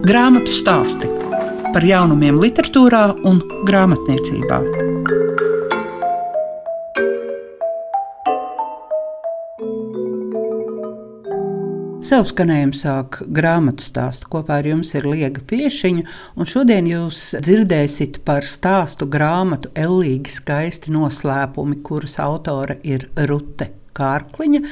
Grāmatu stāsti par jaunumiem, literatūrā un grāmatniecībā. Savu skanējumu sāk grāmatu stāstu. Kopā ar jums ir Liega Piešiņa, un šodien jūs dzirdēsiet par stāstu grāmatu Ellīgi skaisti noslēpumi, kuras autore ir Rute Kārkliņa,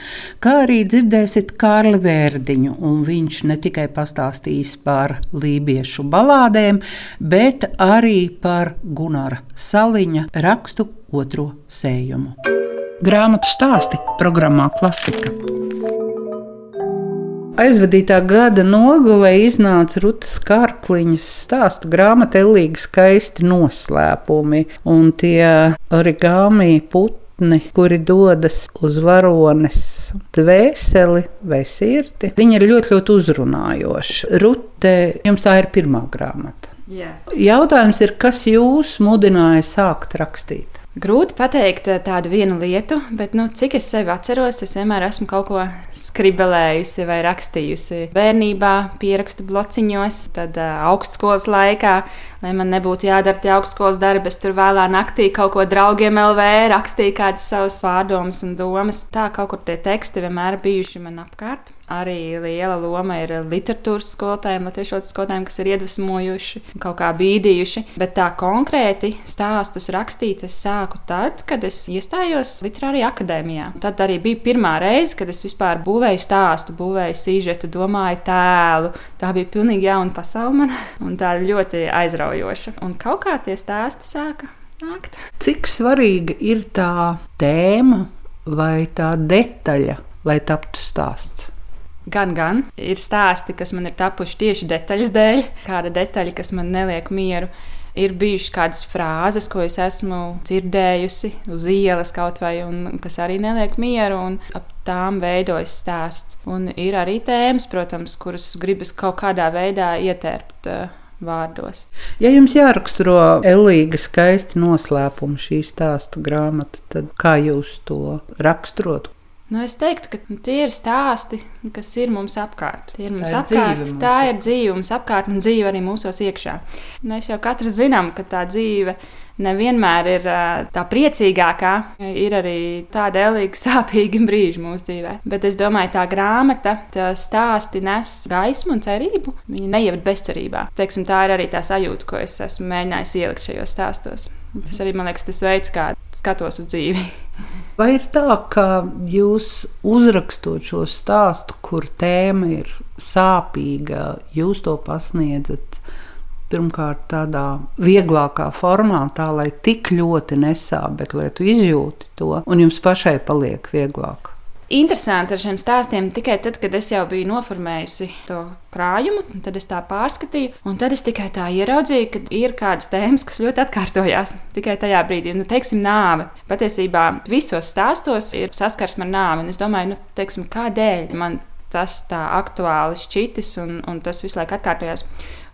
kā arī dzirdēsiet Kārli Vērdiņu. Viņš ne tikai pastāstīs par lībiešu balādēm, bet arī par Gunara Saliņa rakstu otro sējumu. Grāmatu stāsti programmā Klasika. Aizvadītā gada nogalē iznāca Rutas Kārkliņas stāstu grāmata Elīga skaisti noslēpumi, un tie origāmi putekļi putni, kuri dodas uz varones dvēseli vai sirdi, viņi ir ļoti, ļoti uzrunājoši. Rute, jums tā ir pirmā grāmata. Yeah. Jautājums ir, kas jūs mudināja sākt rakstīt? Grūti pateikt eh, tādu vienu lietu, bet nu, cik es sevi atceros, es vienmēr esmu kaut ko skribelējusi vai rakstījusi. Bērnībā pierakstu blociņos, tad uh, augstskolas laikā, lai man nebūtu jādara tie augstskolas darbi, es tur vēlā naktī kaut ko draugiem LV rakstīju, kādas savas pārdomas un domas. Tā kaut kur tie teksti vienmēr bijuši man apkārt arī liela loma ir literatūras skolotājiem, latviešu skolotājiem, kas ir iedvesmojuši, kaut kā bīdījuši. Bet tā konkrēti stāstus rakstīt es sāku tad, kad es iestājos Literārajā akadēmijā. Tad arī bija pirmā reize, kad es vispār būvēju stāstu, būvēju sižetu, domāju tēlu. Tā bija pilnīgi jauna pasaule man un tā ļoti aizraujoša. Un kaut kā tie stāsti sāka nākt. Cik svarīga ir tā tēma vai tā detaļa, lai taptu stāsts? Gan, gan ir stāsti, kas man ir tapuši tieši detaļas dēļ, kāda detaļa, kas man neliek mieru. Ir bijušas kādas frāzes, ko es esmu dzirdējusi uz ielas kaut vai, un kas arī neliek mieru, un ap tām veidojas stāsts. Un ir arī tēmas, protams, kuras gribas kaut kādā veidā ietērpt. Uh, vārdos. Ja jums jāraksturo Elīga skaisti noslēpuma šī stāstu grāmata, tad kā jūs to raksturot? Nu, es teiktu, ka tie ir stāsti, kas ir mums apkārt. Tie ir mums tā ir apkārt, mums. tā ir dzīve mums apkārt un dzīve arī mūsos iekšā. Mēs jau katrs zinām, ka tā dzīve nevienmēr ir tā priecīgākā. Ir arī tāda elīga, sāpīga brīža mūsu dzīvē. Bet es domāju, tā grāmata, tā stāsti nes gaismu un cerību. Viņa neievada bezcerībā. Teiksim, tā ir arī tā sajūta, ko es esmu mēģinājis ielikt šajos stāstos. Tas arī man liekas, tas veids, kā skatos uz dzīvi. Vai ir tā, ka jūs uzrakstot šo stāstu, kur tēma ir sāpīga, jūs to pasniedzat pirmkārt tādā vieglākā formā, tā lai tik ļoti nesāp, bet lai tu izjūti to, un jums pašai paliek vieglāk? Interesanti ar šiem stāstiem tikai tad, kad es jau biju noformējusi to krājumu, tad es tā pārskatīju, un tad es tikai tā ieraudzīju, ka ir kādas tēmas, kas ļoti atkārtojās tikai tajā brīdī. Nu, teiksim, nāve. Patiesībā visos stāstos ir saskarsme ar nāvi, un es domāju, nu, teiksim, kādēļ man tas tā aktuāli šķitis, un, un tas visu laiku atkārtojās.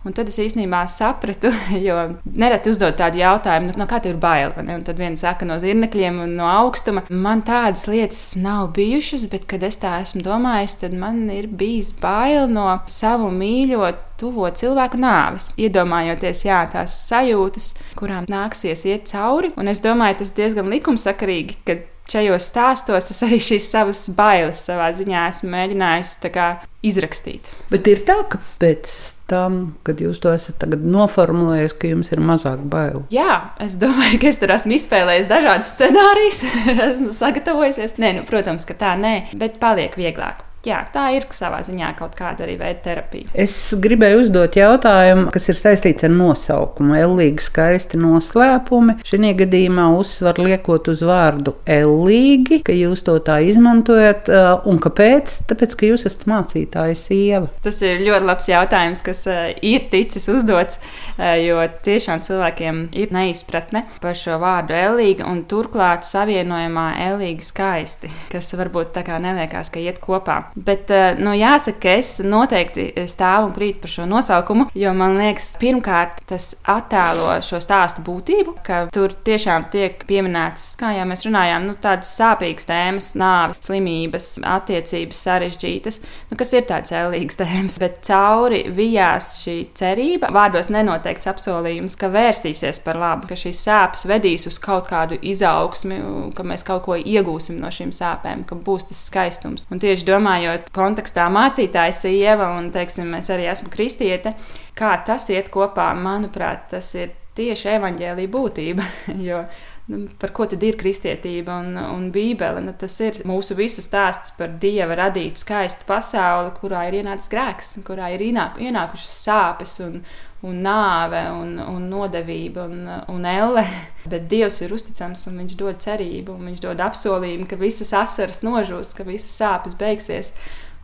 Un tad es īstenībā sapratu, jo nereti uzdod tādu jautājumu, nu, no kā tev ir bail. Tad viens saka no zirnekļiem un no augstuma. Man tādas lietas nav bijušas, bet, kad es tā esmu domājis, tad man ir bijis bail no savu mīļotu tuvo cilvēku nāves. Iedomājoties, jā, tās sajūtas, kurām nāksies iet cauri. Un es domāju, tas diezgan likumsakarīgi, ka šajos stāstos es arī šīs savas bailes savā ziņā esmu mēģinājusi kā, izrakstīt. Bet ir tā, ka pēc tam, kad jūs to esat noformulējis, ka jums ir mazāk bail. Jā, es domāju, ka es tur esmu izspēlējis dažādus scenārijus, esmu sagatavojies. Nē, nu, protams, ka tā nē, bet paliek vieglāk jā, tā ir savā ziņā kaut kāda arī veida terapija. Es gribēju uzdot jautājumu, kas ir saistīts ar nosaukumu. Ellīgi skaisti noslēpumi. Šī gadījumā uzsver liekot uz vārdu ellīgi, ka jūs to tā izmantojat. Un kāpēc? Tāpēc, ka jūs esat mācītāja sieva. Tas ir ļoti labs jautājums, kas ir ticis uzdots, jo tiešām cilvēkiem ir neizpratne par šo vārdu ellīgi un turklāt savienojumā ellīgi skaisti, kas varbūt tā kā neliekās, ka iet kopā. Bet, eh, nu, jāsaka, ka es noteikti stāvu un krītu par šo nosaukumu, jo man liekas, pirmkārt, tas attēlo šo stāstu būtību, ka tur tiešām tiek pieminēts, kā jau mēs runājām, nu, tādas sāpīgas tēmas, nāve, slimības, attiecības sarežģītas, nu, kas ir tādas ēlīgas tēmas. Bet cauri vijās šī cerība, vārdos nenoteikts apsolījums, ka vērsīsies par labu, ka šīs sāpes vedīs uz kaut kādu izaugsmi, ka mēs kaut ko iegūsim no šīm sāpēm, ka būs tas skaistums. Un tieši domājot kontekstā mācītājs sieva un, teiksim, es arī esmu kristiete, kā tas iet kopā, manuprāt, tas ir tieši evaņģēlīja būtība. Jo, nu, par ko tad ir kristietība un, un bībele? Nu, tas ir mūsu visu stāsts par dieva radītu skaistu pasauli, kurā ir ienācis grēks, kurā ir ienāk, ienākušas sāpes un, un nāve, un, un nodevība un, un elle. Bet Dievs ir uzticams un Viņš dod cerību, un Viņš dod apsolījumu, ka visas asaras nožūs, ka visas sāpes beigsies.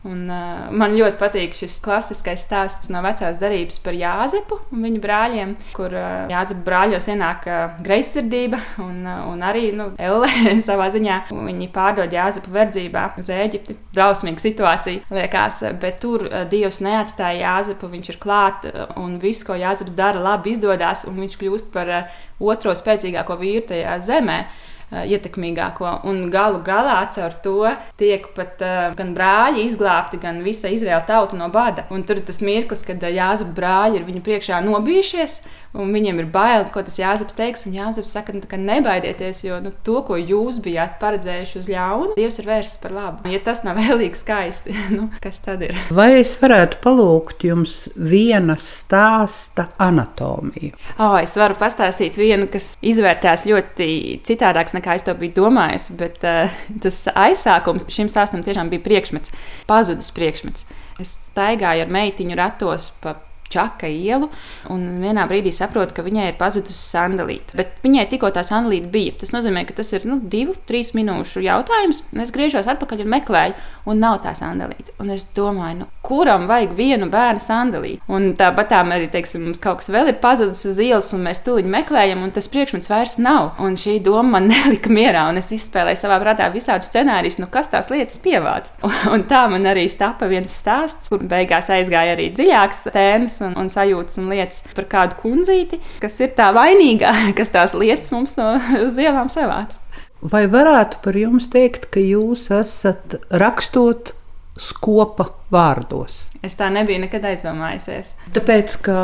Un, uh, man ļoti patīk šis klasiskais stāsts no vecās darbības par Jāzepu un viņa brāļiem, kur uh, Jāzepa brāļos ienāk uh, greizsirdība un, uh, un arī nu, Elle savā ziņā. Viņi pārdod Jāzepu verdzībā uz Eģipti. Drausmīga situācija liekas, bet tur uh, Dievs neatstāja Jāzepu, viņš ir klāt un viss, ko Jāzeps dara, labi izdodas un viņš kļūst par uh, otro spēcīgāko vīru tajā zemē. Uh, ietekmīgāko. Un galu galā caur to tiek pat uh, gan brāļi izglābti, gan visa Izraēla tauta no bada. Un tur ir tas mirklis, kad uh, Jāzep brāļi ir viņu priekšā nobijušies, un viņiem ir bail, ko tas Jāzeps teiks. Un Jāzeps saka, nu, nebaidieties, jo nu, to, ko jūs bijāt paredzējuši uz ļaunu, Dievs ir vērsts par labu. Ja tas nav vēlīgi skaisti, nu, kas tad ir? Vai es varētu palūgt jums viena stāsta anatomiju? Oh, es varu pastāstīt vienu, kas izvērtās ļoti citādāks nekā es to biju domājis. Bet uh, tas aizsākums šim stāstam tiešām bija priekšmets, pazudis priekšmets. Es staigāju ar meitiņu ratos pa Čaka ielu, un vienā brīdī saprotu, ka viņai ir pazudusi sandalīte. Bet viņai tikko tā sandalīte bija. Tas nozīmē, ka tas ir nu, divu, trīs minūšu jautājums. Es griežos atpakaļ un meklēju, un nav tā sandalīte. Un es domāju, nu, kuram vajag vienu bērnu sandalīti? Un tāpat tā arī, teiksim, mums kaut kas vēl ir pazudis uz ielas, un mēs tuliņi meklējam, un tas priekšmets vairs nav. Un šī doma man nelika mierā, un es izspēlēju savā prātā visādus scenārijus, nu, kas tās lietas pievāc. Un, un tā man arī stapa viens stāsts, kur beigās aizgāja arī dziļāks tēmas un, un sajūtas un lietas par kādu kundzīti, kas ir tā vainīgā, kas tās lietas mums no, uz ielām savāc. Vai varētu par jums teikt, ka jūs esat rakstot skopa vārdos? Es tā nebiju nekad aizdomājusies. Tāpēc, ka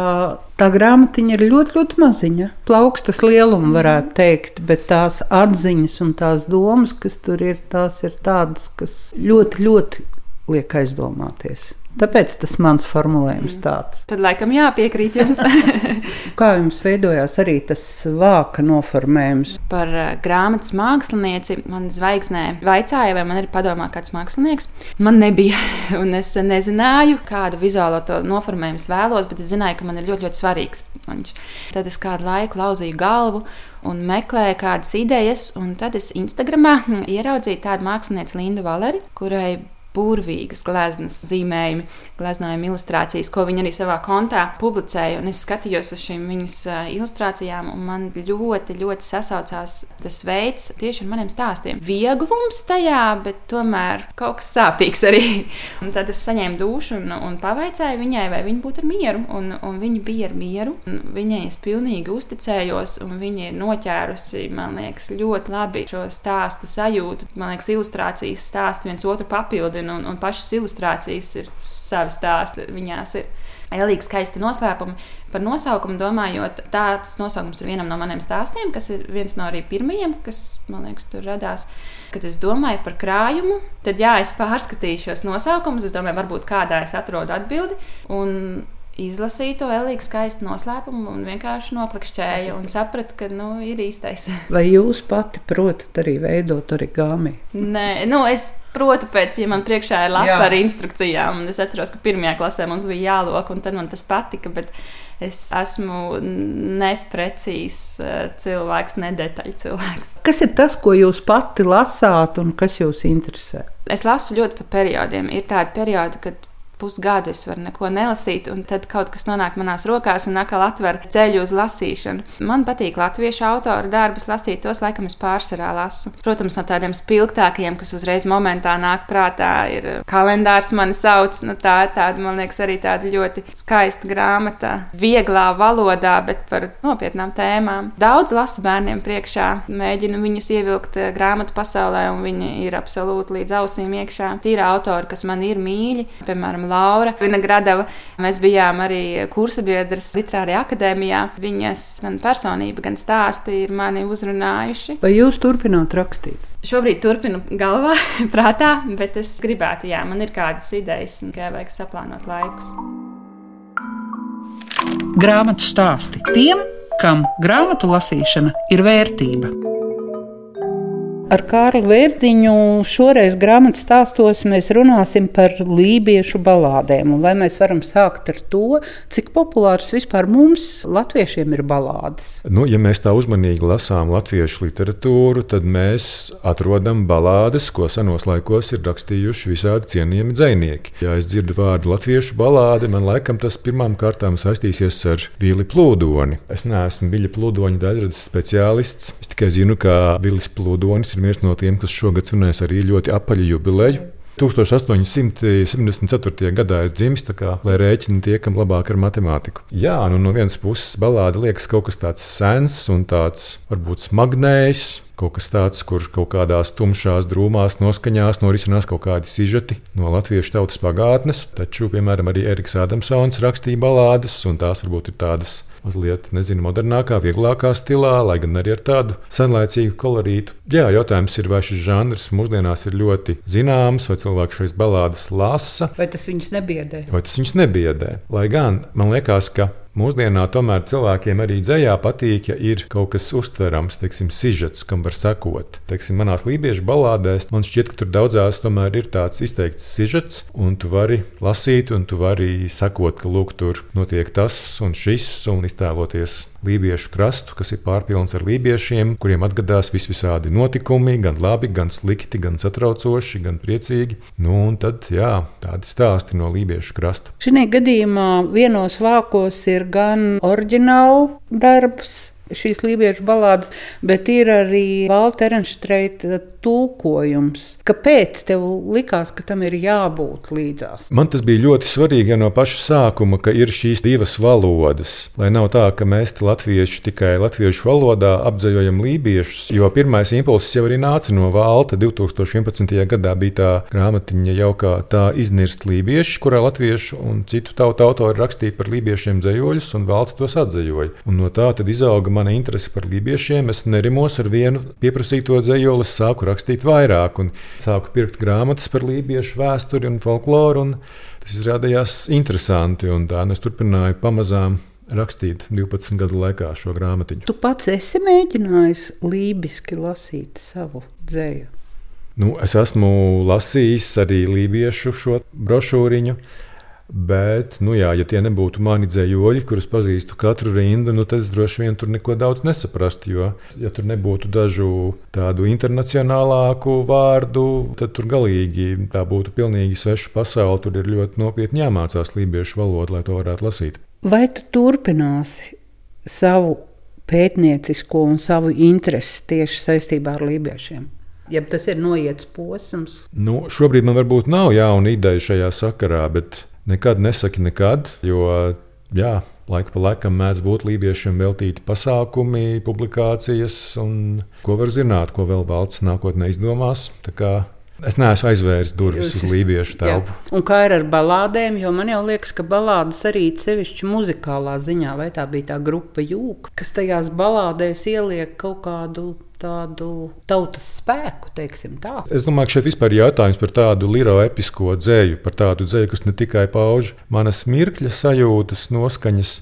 tā grāmatiņa ir ļoti, ļoti maziņa. Plaukstas lieluma varētu teikt, bet tās atziņas un tās domas, kas tur ir, tās ir tādas, kas ļoti, ļoti liek aizdomāties. Tāpēc tas mans formulējums mm. tāds. Tad, laikam, jāpiekrīt jums. Kā jums veidojās arī tas vāka noformējums? Par uh, grāmatas mākslinieci man zvaigznē vaicāja, vai man ir padomā kāds mākslinieks. Man nebija, un es nezināju, kādu vizuālo to noformējumu vēlos, bet es zināju, ka man ir ļoti, ļoti svarīgs viņš. Tad es kādu laiku lauzīju galvu un meklēju kādas idejas, un tad es Instagramā ieraudzīju tādu mākslinieci Lindu Valeri, kurai burvīgas gleznas zīmējumi, gleznojumi, ilustrācijas, ko viņa arī savā kontā publicēja. Un es skatījos uz šīm viņas ilustrācijām, un man ļoti, ļoti sasaucās tas veids tieši ar maniem stāstiem. Vieglums tajā, bet tomēr kaut kas sāpīgs arī. Un tad es saņēmu dušu un, un pavaicāju viņai, vai viņa būtu ar mieru. Un, un viņa bija ar mieru. Viņai es pilnīgi uzticējos, un viņa ir noķērusi, man liekas, ļoti labi šo stāstu sajūtu. Man liekas, ilustrācijas stāsti viens otru papildina un, un pašas ilustrācijas ir savi stāsti. Viņās ir Elīga skaisti noslēpumi. Par nosaukumu domājot, tāds nosaukums ir vienam no maniem stāstiem, kas ir viens no arī pirmajiem, kas man liekas, tur radās. Kad es domāju par krājumu, tad jā, es pārskatīju šos nosaukumus. Es domāju, varbūt kādā es atrodu atbildi. Un izlasīju to Elīgu skaistu noslēpumu un vienkārši noklikšķēju un sapratu, ka nu, ir īstais. Vai jūs pati protat arī veidot origami? Nē, nu, es protu pēc, ja man priekšā ir lapa Jā. ar instrukcijām. Es atceros, ka pirmajā klasē mums bija jālok, un tad man tas patika. Bet es esmu neprecīzs eh, cilvēks, nedetaļu cilvēks. Kas ir tas, ko jūs pati lasāt un kas jūs interesē? Es lasu ļoti pa periodiem. Ir tādi periodi, kad pusgadu es varu neko nelasīt, un tad kaut kas nonāk manās rokās un atkal atver ceļu uz lasīšanu. Man patīk latviešu autoru darbus lasīt, tos laikam es pārsvarā lasu. Protams, no tādiem spilgtākajiem, kas uzreiz momentā nāk prātā, ir kalendārs mani sauc. Nu, tā ir tāda, man liekas, arī tāda ļoti skaista grāmata, vieglā valodā, bet par nopietnām tēmām. Daudz lasu bērniem priekšā, mēģinu viņus ievilkt eh, grāmatu pasaulē, un viņi ir absolūti līdz ausīm iekšā. Tīra autori, kas man ir mīļi, piemēram, Laura Vinagradava. Mēs bijām arī kursa biedras Literārajā akadēmijā. Viņas gan personība, gan stāsti ir mani uzrunājuši. Vai jūs turpināt rakstīt? Šobrīd turpinu galvā, prātā, bet es gribētu, jā, man ir kādas idejas, un tikai vajag saplānot laikus. Grāmatu stāsti tiem, kam grāmatu lasīšana ir vērtība. Ar Kārlu Vērdiņu šoreiz grāmatas stāstos mēs runāsim par lībiešu balādēm. Vai mēs varam sākt ar to, cik populārs vispār mums, latviešiem, ir balādes? Nu, ja mēs tā uzmanīgi lasām latviešu literatūru, tad mēs atrodam balādes, ko senos laikos ir rakstījuši visādi cienījami dzinieki. Ja es dzirdu vārdu latviešu balāde, man laikam tas pirmām kārtām saistīsies ar Vili Plūdoni. Es neesmu Viļa Plūdoņa daļradas speciālists. Es tikai zinu, ka Vilis Plūdonis ir viens no tiem, kas šogad svinēs arī ļoti apaļu jubileju. 1874. gadā dzimis, kā, lai rēķini tiekam labāk ar matemātiku. Jā, nu no vienas puses balāde liekas kaut kas tāds sens un tāds varbūt smagnējs. Kaut kas tāds, kur kaut kādās tumšās, drūmās noskaņās norisinās kaut kādi sižeti no latviešu tautas pagātnes. Taču, piemēram, arī Eriks Adamsons rakstīja balādes, un tās varbūt ir tādas mazliet, nezinu, modernākā, vieglākā stilā, lai gan arī ar tādu senlaicīgu kolorītu. Jā, jautājums ir, vai šis žanrs mūsdienās ir ļoti zināms, vai cilvēki šīs balādes lasa. Vai tas viņus nebiedē? Vai tas viņus nebiedē? Lai gan man liekas, ka Mūsdienā tomēr cilvēkiem arī dzējā patīk, ja ir kaut kas uztverams, teiksim, sižets, kam var sekot. Teiksim, manās lībiešu balādēs man šķiet, ka tur daudzās tomēr ir tāds izteikts sižets, un tu vari lasīt, un tu vari sekot, ka lūk, tur notiek tas un šis, un iztēloties lībiešu krastu, kas ir pārpilns ar lībiešiem, kuriem atgadās visvisādi notikumi, gan labi, gan slikti, gan satraucoši, gan priecīgi. Nu, un tad, jā, tādi stāsti no lībiešu krasta. Šī gadījumā vienos vākos ir gan oriģināls darbs, šīs lībiešu balādes, bet ir arī Valta Erenštreita tulkojums. Kāpēc tev likās, ka tam ir jābūt līdzās? Man tas bija ļoti svarīgi ja no paša sākuma, ka ir šīs divas valodas. Lai nav tā, ka mēs latvieši tikai latviešu valodā apdzējojam lībiešus, jo pirmais impulss jau arī nāca no Valta. 2011. gadā bija tā grāmatiņa jau kā tā iznirst lībieši, kurā latviešu un citu tautu autori rakstīja par lībiešiem dzējoļus, un Valts tos atzējoja. Un no tā tad izauga mana interese par lībiešiem. Es nerimos ar vienu pieprasīto dzējoli, sāku rakstīt vairāk, un sāku pirkt grāmatas par lībiešu vēsturi un folkloru. Un tas izrādījās interesanti, tā es turpināju pamazām rakstīt 12 gadu laikā šo grāmatiņu. Tu pats esi mēģinājis lībiski lasīt savu dzēju. Nu, es esmu lasījis arī lībiešu šo brošūriņu. Bet, nu jā, ja tie nebūtu mani dzējoļi, kurus pazīstu katru rindu, nu tad es droši vien tur neko daudz nesaprastu. Jo, ja tur nebūtu dažu tādu internacionālāku vārdu, tad tur galīgi tā būtu pilnīgi sveša pasaule. Tur ir ļoti nopietni jāmācās lībiešu valodu, lai to varētu lasīt. Vai tu turpināsi savu pētniecisko un savu interesi tieši saistībā ar lībiešiem? Ja tas ir noiets posms, nu, šobrīd man varbūt nav jauna ideja šajā sakarā, bet Nekad nesaki nekad, jo jā, laika pa laikam mēdz būt lībiešiem veltīti pasākumi, publikācijas, un ko var zināt, ko vēl valsts nākotnē izdomās. Es neesmu aizvēris durvis uz lībiešu telpu. Un kā ir ar balādēm? Jo man jau liekas, ka balādes arī sevišķi muzikālā ziņā, vai tā bija tā grupa jūka, kas tajās balādēs ieliek kaut kādu tādu tautas spēku, teiksim tā. Es domāju, ka šeit vispār ir jautājums par tādu liroepisko dzēju, par tādu dzēju, kas ne tikai pauž manas mirkļa sajūtas, noskaņas,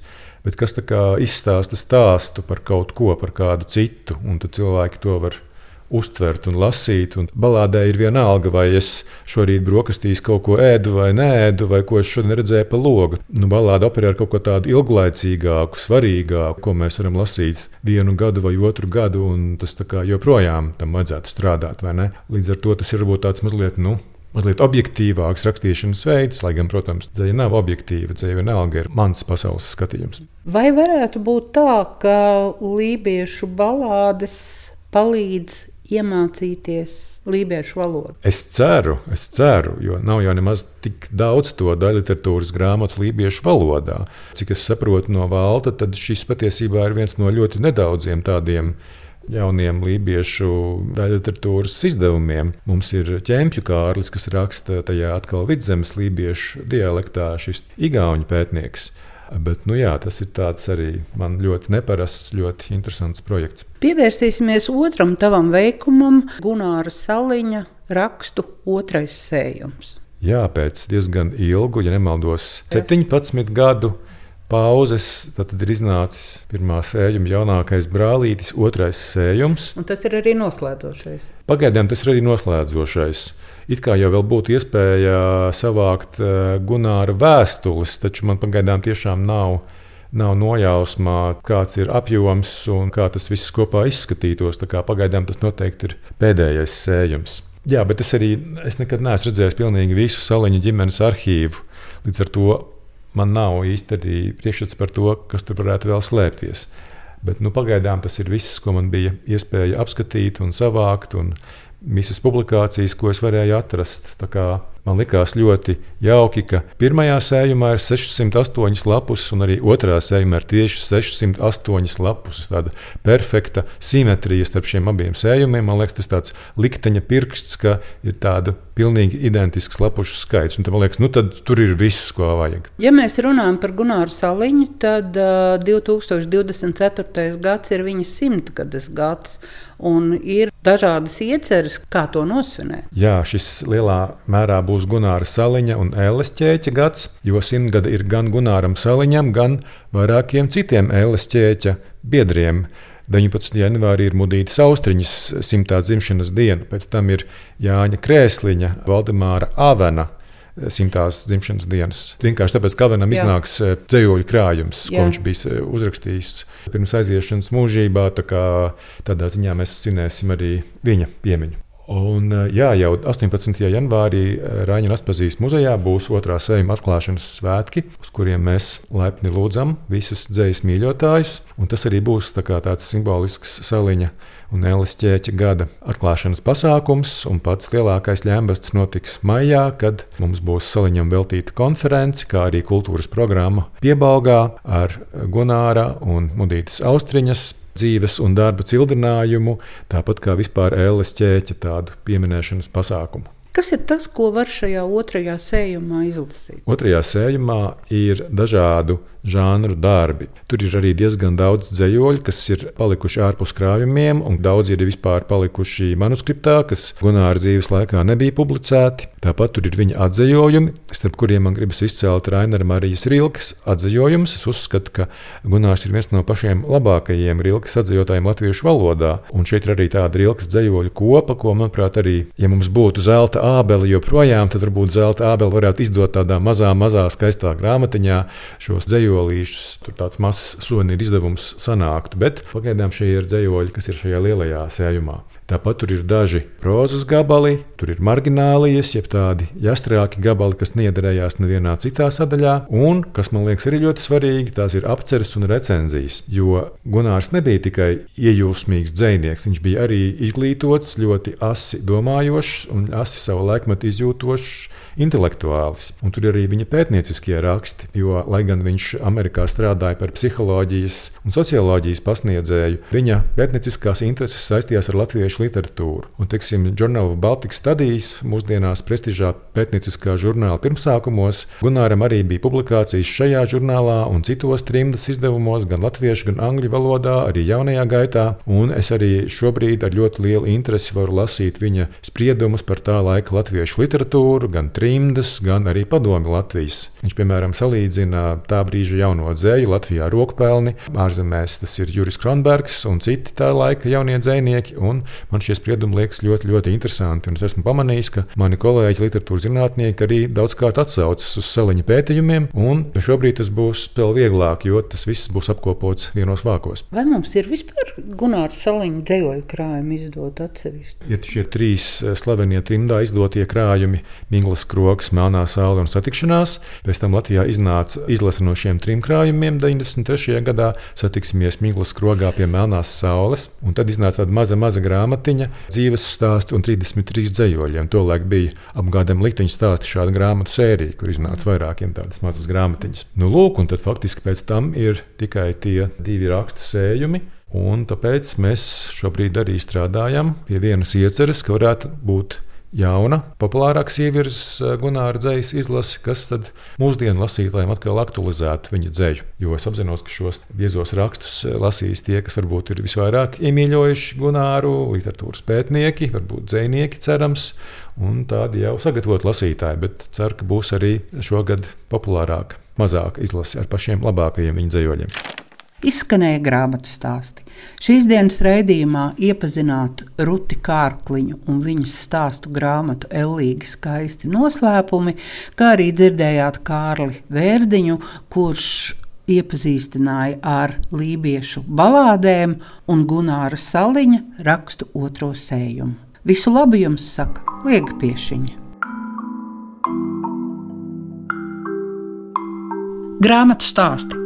bet kas izstāsta stāstu par kaut ko, par kādu citu, un tad cilvēki to var uztvert un lasīt. Un balādē ir vienalga, vai es šorīt brokastīs kaut ko ēdu vai nē, vai ko es šodien redzēju pa logu. Nu, balāda operē ar kaut ko tādu ilglaicīgāku, svarīgāku, ko mēs varam lasīt vienu gadu vai otru gadu, un tas joprojām tam vajadzētu strādāt. Līdz ar to tas ir varbūt tāds mazliet. Nu, mazliet objektīvāks rakstīšanas veids, lai gan, protams, dzēja nav objektīva, dzēja vienalga ir mans pasaules skatījums. Vai varētu būt tā, ka lībiešu balādes palīdz iemācīties lībiešu valodu? Es ceru, es ceru, jo nav jau nemaz tik daudz to daļliteratūras grāmatu lībiešu valodā. Cik es saprotu no valda, tad šis patiesībā ir viens no ļoti nedaudziem tādiem jauniem lībiešu daļliteratūras izdevumiem. Mums ir ķēmpju kārlis, kas raksta tajā atkal vidzemes lībiešu dialektā, šis igauņu pētnieks. Bet, nu jā, tas ir arī man ļoti neparasts, ļoti interesants projekts. Pievērsīsimies otram tavam veikumam, Gunāra Saliņa rakstu otrais sējums. Jā, pēc diezgan ilgu, ja nemaldos, 17 gadu pauzes, tad ir iznācis pirmā sējuma jaunākais brālītis, otrais sējums. Un tas ir arī noslēdzošais. Pagaidām tas ir arī noslēdzošais. It kā jau būtu iespēja savākt eh, Gunāra vēstules, taču man pagaidām tiešām nav. Nav nojausmā, kāds ir apjoms un kā tas viss kopā izskatītos. Pagaidām tas noteikti ir pēdējais sējums. Jā, bet es arī es nekad neesmu redzējis pilnīgi visu Saliņa ģimenes arhīvu. Līdz ar to man nav īsti priekšstats par to, kas tur varētu vēl slēpties. Bet nu, pagaidām tas ir viss, ko man bija iespēja apskatīt un savākt, un visas publikācijas, ko es varēju atrast. Man likās ļoti jauki, ka pirmajā sējumā ir 608 lapus, un arī otrā sējumā ir tieši 608 lapus. Tāda perfekta simetrija starp šiem abiem sējumiem. Man liekas, tas tāds likteņa pirksts, ka ir tāda pilnīgi identisks lapušu skaits. Un, man liekas, nu, tur ir viss, ko vajag. Ja mēs runājam par Gunāru Saliņu, tad uh, 2024. gads ir viņa simtgades gads. Un ir dažādas ieceres, kā to nosvinēt. Jā, šis lielā mērā būs būs Gunāra Saliņa un Ēles ķēķa gads, jo simtgada ir gan Gunāram Saliņam, gan vairākiem citiem Ēles ķēķa biedriem. 19. janvārī ir Mudītas Austriņas simtā dzimšanas diena, pēc tam ir Jāņa Krēsliņa, Valdemāra Avena simtās dzimšanas dienas. Vienkārši tāpēc, ka Kavanam iznāks eh, dzējoļu krājums, Jā. ko viņš bija eh, uzrakstījis pirms aiziešanas mūžībā. Tā kā, tādā ziņā mēs cinēsim arī viņa piemiņu. Un, eh, jā, jau 18. janvārī eh, Raņģa Aspazijas muzejā būs otrā sējuma atklāšanas svētki, uz kuriem mēs laipni lūdzam visus dzīslu mīļotājus. Un tas arī būs tā tāds simbolisks saliņa un Elis ķēķa gada atklāšanas pasākums. Pats lielākais ļēmbests notiks maijā, kad mums būs saliņam veltīta konference, kā arī kultūras programma Piebalgā ar Gunāra un Mudītas Austriņas dzīves un darba cildinājumu, tāpat kā vispār ēles ķēķa tādu pieminēšanas pasākumu. Kas ir tas, ko var šajā otrajā sējumā izlasīt? Otrajā sējumā ir dažādu žanru darbi. Tur ir arī diezgan daudz dzējoļu, kas ir palikuši ārpus krājumiem, un daudz ir vispār palikuši manuskriptā, kas Gunāra dzīves laikā nebija publicēti. Tāpat tur ir viņa atzējojumi, starp kuriem man gribas izcelt Rainera Marijas Rilkas atzējojumus. Es uzskatu, ka Gunārs ir viens no pašiem labākajiem Rilkas atzējotājiem latviešu valodā, un šeit ir arī tāda Rilkas dzējoļu kopa, ko, manuprāt, arī, ja mums būtu zelta ābeli joprojām, tad varbūt zelta ābeli varētu izdot tādā mazā, mazā skaistā grāmatiņā šos dzējolīšus. Tur tāds mazs suvenīru izdevums sanāktu, bet pagaidām šie ir dzējoļi, kas ir šajā lielajā sējumā. Tāpat tur ir daži prozas gabali, tur ir marginālijas, jeb tādi jastrāki gabali, kas nederējās nevienā citā sadaļā. Un, kas man liekas arī ļoti svarīgi, tās ir apceres un recenzijas. Jo Gunārs nebija tikai iejūsmīgs dzinieks, viņš bija arī izglītots, ļoti asi domājošs un asi savu laikmetu izjūtošs intelektuālis. Un tur ir arī viņa pētnieciskie raksti, jo, lai gan viņš Amerikā strādāja par psiholoģijas un socioloģijas pasniedzēju, viņa pētnieciskās intereses saistījās ar latviešu literatūru. Un, teiksim, Journal of Baltic Studies, mūsdienās prestižā pētnieciskā žurnāla pirmsākumos, Gunāram arī bija publikācijas šajā žurnālā un citos trimdas izdevumos, gan latviešu, gan angļu valodā, arī jaunajā gaitā. Un es arī šobrīd ar ļoti lielu interesi varu lasīt viņa spriedumus par tā laika latviešu literatūru, gan trimdu rimdas, gan arī padomi Latvijas. Viņš, piemēram, salīdzina tā brīža jauno dzēju Latvijā rokpelni, ārzemēs tas ir Juris Kronbergs un citi tā laika jaunie dzējnieki. Man šie spriedumi liekas ļoti, ļoti interesanti. Un es esmu pamanījis, ka mani kolēģi, literatūras zinātnieki arī daudzkārt atsaucas uz saliņa pētījumiem, un šobrīd tas būs vēl vieglāk, jo tas viss būs apkopots vienos vākos. Vai mums ir vispār Gunārs Saliņa dzējoļu krājumi izdot atsevišķi? Ir šie trīs slavenie trimdā izdotie krājumi - Minglas kroks, Melnā saule un satikšanās. Pēc tam Latvijā iznāca izlase no šiem trim krājumiem 93. gadā. Satiksimies Minglas krogā pie Melnās saules. Un tad iznāca tāda maza, maza grāmatiņa, dzīves stāsti un 33 dzējoļiem. Tolaik bija apgādājuma likteņa stāsti šāda grāmatu sērija, kur iznāca vairākiem tādas mazas grāmatiņas. Nu, lūk, un tad faktiski pēc tam ir tikai tie divi rakstu sējumi. Un tāpēc mēs šobrīd arī strādājam pie vienas ieceres, ka varētu būt jauna, populārāka ievirzes eh, Gunāra dzējas izlase, kas mūsdienu lasītājiem atkal aktualizētu viņa dzēju. Jo es apzinos, ka šos biezos rakstus eh, lasīs tie, kas varbūt ir visvairāk iemīļojuši Gunāru, literatūras pētnieki, varbūt dzējnieki, cerams, un tādi jau sagatavot lasītāji, bet ceru, ka būs arī šogad populārāka, mazāka izlase ar pašiem labākajiem viņa dzējoļiem izskanēja grāmatu stāsti. Šīs dienas raidījumā iepazināt Ruti Kārkliņu un viņas stāstu grāmatu Ellīgi skaisti noslēpumi, kā arī dzirdējāt Kārli Vērdiņu, kurš iepazīstināja ar lībiešu balādēm un Gunāra Saliņa rakstu otro sējumu. Visu labu jums saka Liega Piešiņa. Grāmatu stāstu